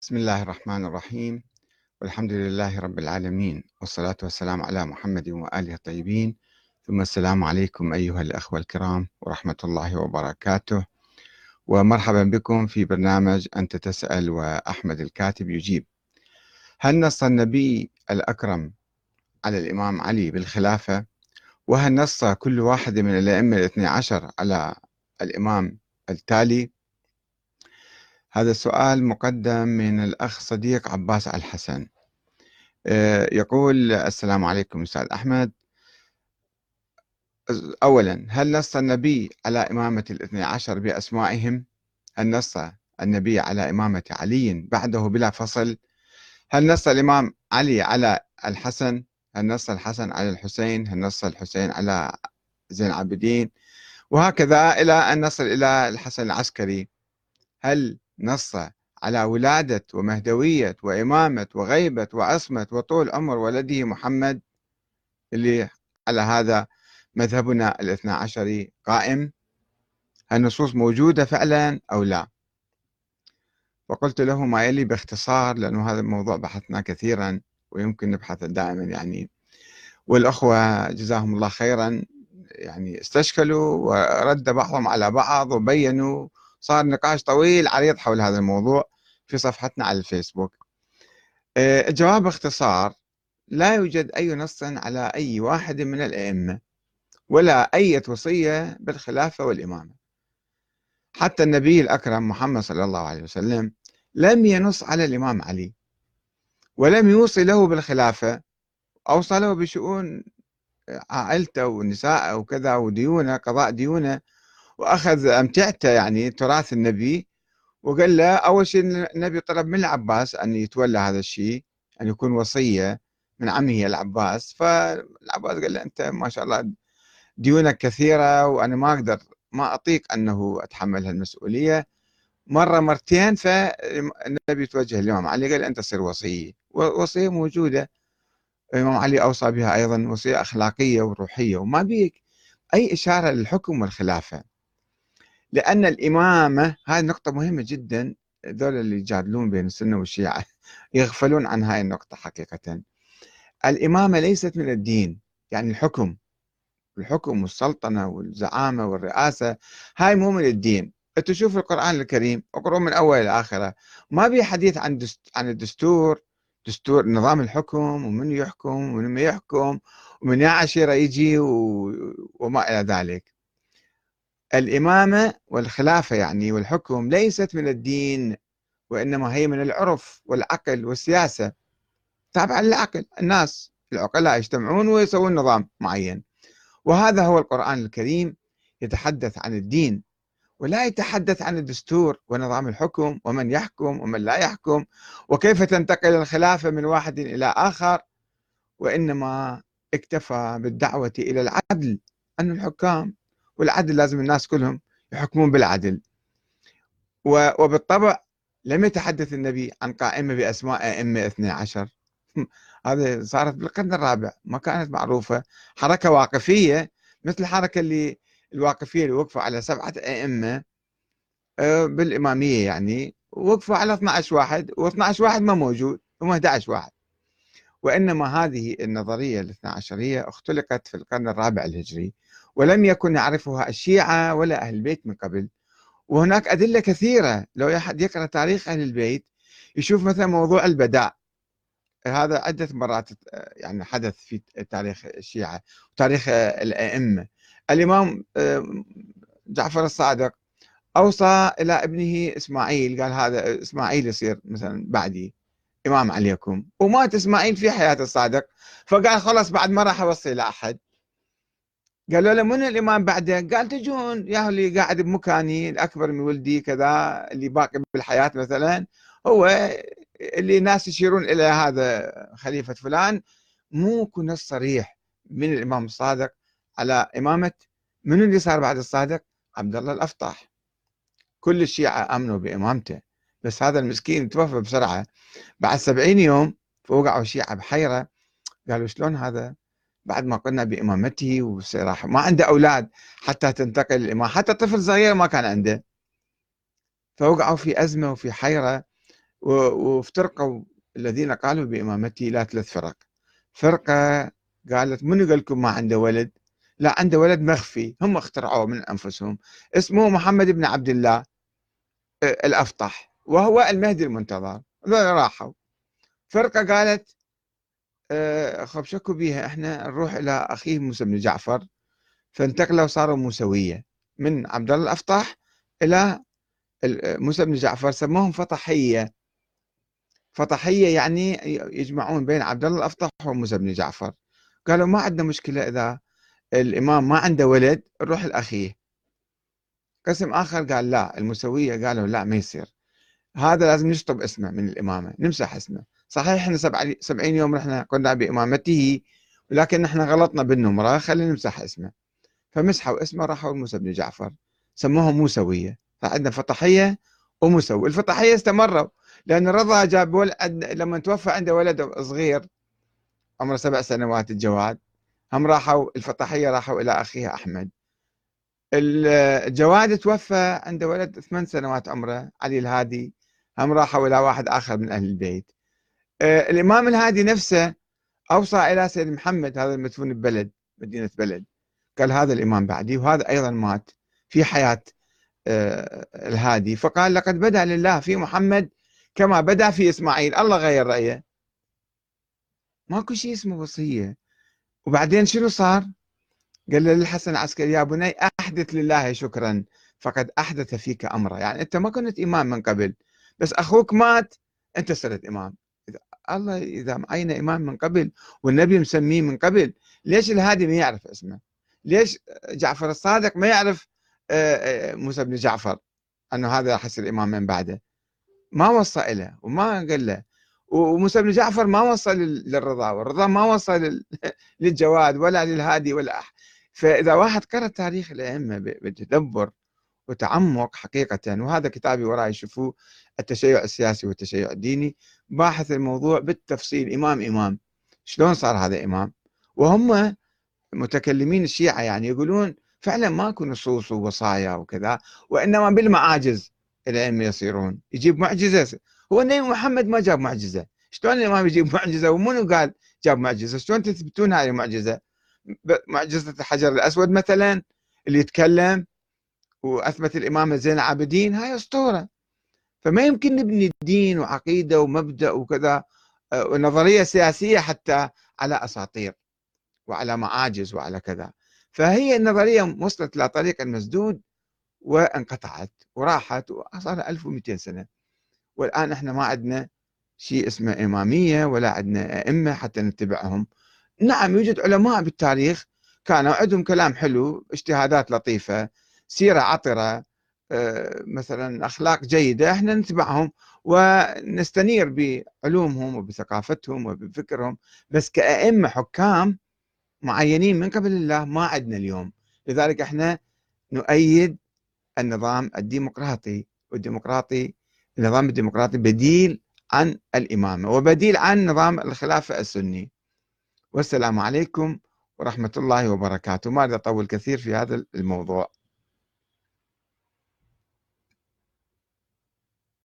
بسم الله الرحمن الرحيم. والحمد لله رب العالمين والصلاة والسلام على محمد وآله الطيبين. ثم السلام عليكم أيها الأخوة الكرام ورحمة الله وبركاته. ومرحبا بكم في برنامج أنت تسأل وأحمد الكاتب يجيب. هل نص النبي الأكرم على الإمام علي بالخلافة؟ وهل نص كل واحد من الأئمة الاثني عشر على الإمام التالي؟ هذا السؤال مقدم من الأخ صديق عباس الحسن. آه، يقول السلام عليكم أستاذ أحمد. أولا هل نص النبي على إمامة الاثني عشر بأسمائهم؟ هل نص النبي على إمامة علي بعده بلا فصل؟ هل نص الإمام علي على الحسن؟ هل نص الحسن على الحسين؟ هل نص الحسين على زين العابدين؟ وهكذا إلى أن نصل إلى الحسن العسكري. هل نص على ولادة ومهدوية وإمامة وغيبة وعصمة وطول عمر ولده محمد اللي على هذا مذهبنا الاثنى عشري قائم. النصوص موجودة فعلا أو لا؟ وقلت له ما يلي باختصار لأنه هذا الموضوع بحثنا كثيرا ويمكن نبحث دائما يعني. والأخوة جزاهم الله خيرا يعني استشكلوا ورد بعضهم على بعض وبينوا صار نقاش طويل عريض حول هذا الموضوع في صفحتنا على الفيسبوك. آه، الجواب باختصار لا يوجد أي نص على أي واحد من الأئمة ولا أي وصية بالخلافة والإمامة. حتى النبي الأكرم محمد صلى الله عليه وسلم لم ينص على الإمام علي ولم يوصي له بالخلافة. أوصى له بشؤون عائلته ونساءه وكذا وديونه قضاء ديونه وأخذ أمتعته يعني تراث النبي وقال له أول شيء النبي طلب من العباس أن يتولى هذا الشيء أن يكون وصية من عمه العباس. فالعباس قال له أنت ما شاء الله ديونك كثيرة وأنا ما أقدر ما أطيق أنه أتحمل هالمسؤولية. مرة مرتين فالنبي توجه الإمام علي قال أنت صير وصية. وصيه موجودة. الإمام علي أوصى بها أيضا وصية أخلاقية وروحية وما بيك أي إشارة للحكم والخلافة. لأن الإمامة هذه نقطة مهمة جدا ذول اللي يجادلون بين السنة والشيعة يغفلون عن هاي النقطة حقيقة. الإمامة ليست من الدين يعني الحكم الحكم والسلطنة والزعامة والرئاسة هاي مو من الدين. تشوف القرآن الكريم اقرأ من أول إلى آخرة. ما بي حديث عن دست... عن الدستور دستور نظام الحكم ومن يحكم ومن ما يحكم ومن يا عشيرة يجي. وما إلى ذلك. الإمامة والخلافة يعني والحكم ليست من الدين وإنما هي من العرف والعقل والسياسة. تابعا للعقل الناس العقلاء يجتمعون ويسوون نظام معين. وهذا هو القرآن الكريم يتحدث عن الدين ولا يتحدث عن الدستور ونظام الحكم ومن يحكم ومن لا يحكم وكيف تنتقل الخلافة من واحد إلى آخر. وإنما اكتفى بالدعوة إلى العدل أن الحكام والعدل لازم الناس كلهم يحكمون بالعدل. وبالطبع لم يتحدث النبي عن قائمة بأسماء أئمة 12 هذه صارت بالقرن الرابع ما كانت معروفة. حركة واقفية مثل الحركة اللي الواقفية اللي وقفوا على سبعة أئمة آه، بالإمامية يعني وقفوا على 12 واحد و12 واحد ما موجود هم 11 واحد. وإنما هذه النظرية الاثنى عشرية اختلقت في القرن الرابع الهجري. ولم يكن يعرفها الشيعة ولا أهل البيت من قبل. وهناك أدلة كثيرة لو أحد يقرأ تاريخ أهل البيت يشوف مثلا موضوع البداء هذا عدة مرات يعني حدث في تاريخ الشيعة وتاريخ الأئمة. الإمام جعفر الصادق أوصى إلى ابنه إسماعيل قال هذا إسماعيل يصير مثلا بعدي إمام عليكم. ومات إسماعيل في حياة الصادق فقال خلاص بعد ما راح أوصي إلى أحد. قالوا له من الإمام بعده؟ قال تجون يا اللي قاعد بمكاني الأكبر من ولدي كذا اللي باقي بالحياة مثلا. هو اللي الناس يشيرون إلى هذا خليفة فلان مو نص صريح من الإمام الصادق على إمامة من اللي صار بعد الصادق؟ عبد الله الأفطاح. كل الشيعة آمنوا بإمامته. بس هذا المسكين توفى بسرعة. بعد سبعين يوم فوقعوا الشيعه بحيرة. قالوا شلون هذا؟ بعد ما قلنا بإمامته وراح ما عنده أولاد حتى تنتقل الإمام حتى طفل صغير ما كان عنده. فوقعوا في أزمة وفي حيرة وافترقوا الذين قالوا بإمامته إلى ثلاث فرق. فرقة قالت من قال لكم ما عنده ولد؟ لا عنده ولد مخفي. هم اخترعوه من أنفسهم. اسمه محمد بن عبد الله آه، الأفطح وهو المهدي المنتظر. راحوا. فرقة قالت آه، خب شكوا بيها. إحنا نروح إلى أخيه موسى بن جعفر فانتقلوا صاروا موسوية. من عبد الله الافطح إلى موسى بن جعفر سموهم فطحيه فطحيه يعني يجمعون بين عبد الله الافطح وموسى بن جعفر. قالوا ما عندنا مشكلة إذا الإمام ما عنده ولد نروح لأخيه. قسم آخر قال لا الموسوية قالوا لا ما يصير. هذا لازم نشطب اسمه من الإمامة نمسح اسمه. صحيح إحنا سبعين يوم نحن قلنا بإمامته ولكن نحن غلطنا بالنمرة خلينا نمسح اسمه. فمسحوا اسمه راحوا موسى بن جعفر. سموه موسوية. فعندنا فطحية وموسوي. الفطحية استمروا لأن رضا جاب ولد لما توفى عنده ولد صغير عمره سبع سنوات الجواد هم راحوا الفطحية راحوا إلى أخيها أحمد. الجواد توفى عنده ولد ثمان سنوات عمره علي الهادي. هم راحوا إلى واحد آخر من أهل البيت. آه، الإمام الهادي نفسه أوصى إلى سيد محمد هذا المدفون ببلد مدينة بلد. قال هذا الإمام بعدي وهذا أيضا مات في حياة آه، الهادي. فقال لقد بدأ لله في محمد كما بدأ في إسماعيل. الله غير رأيه. ماكو شيء اسمه وصية. وبعدين شنو صار؟ قال للحسن العسكري يا بني أحدث لله شكرا فقد أحدث فيك امره يعني أنت ما كنت إمام من قبل. بس أخوك مات أنت صرت إمام الله إذا معين إمام من قبل والنبي مسميه من قبل ليش الهادي ما يعرف اسمه؟ ليش جعفر الصادق ما يعرف آه، آه، موسى بن جعفر أنه هذا راح يصير إمام من بعده؟ ما وصى له وما قال له وموسى بن جعفر ما وصل للرضا والرضا ما وصل للجواد ولا للهادي ولا أحد فإذا واحد قرأ تاريخ الأئمة بتدبر وتعمق حقيقة وهذا كتابي وراي شوفوه التشيع السياسي والتشيع الديني باحث الموضوع بالتفصيل إمام إمام. شلون صار هذا إمام؟ وهم متكلمين الشيعة يعني يقولون فعلا ماكو نصوص ووصايا وكذا وإنما بالمعاجز الأئمة يصيرون. يجيب معجزة هو النبي محمد ما جاب معجزة. شلون الإمام يجيب معجزة؟ ومنو قال جاب معجزة؟ شلون تثبتون هذه المعجزة؟ معجزة الحجر الأسود مثلا اللي يتكلم وأثبت الإمام زين العابدين هاي أسطورة. فما يمكن نبني دين وعقيدة ومبدأ وكذا آه، ونظرية سياسية حتى على أساطير وعلى معاجز وعلى كذا. فهي النظرية وصلت إلى طريق المسدود وانقطعت وراحت وصار 1200 سنة. والآن إحنا ما عندنا شيء اسمه إمامية ولا عندنا أئمة حتى نتبعهم. نعم يوجد علماء بالتاريخ كانوا عندهم كلام حلو اجتهادات لطيفة سيرة عطرة آه، مثلا أخلاق جيدة إحنا نتبعهم ونستنير بعلومهم وبثقافتهم وبفكرهم. بس كأئمة حكام معينين من قبل الله ما عندنا اليوم. لذلك إحنا نؤيد النظام الديمقراطي والديمقراطي النظام الديمقراطي بديل عن الإمامة وبديل عن نظام الخلافة السني. والسلام عليكم ورحمة الله وبركاته. ما أريد أطول كثير في هذا الموضوع.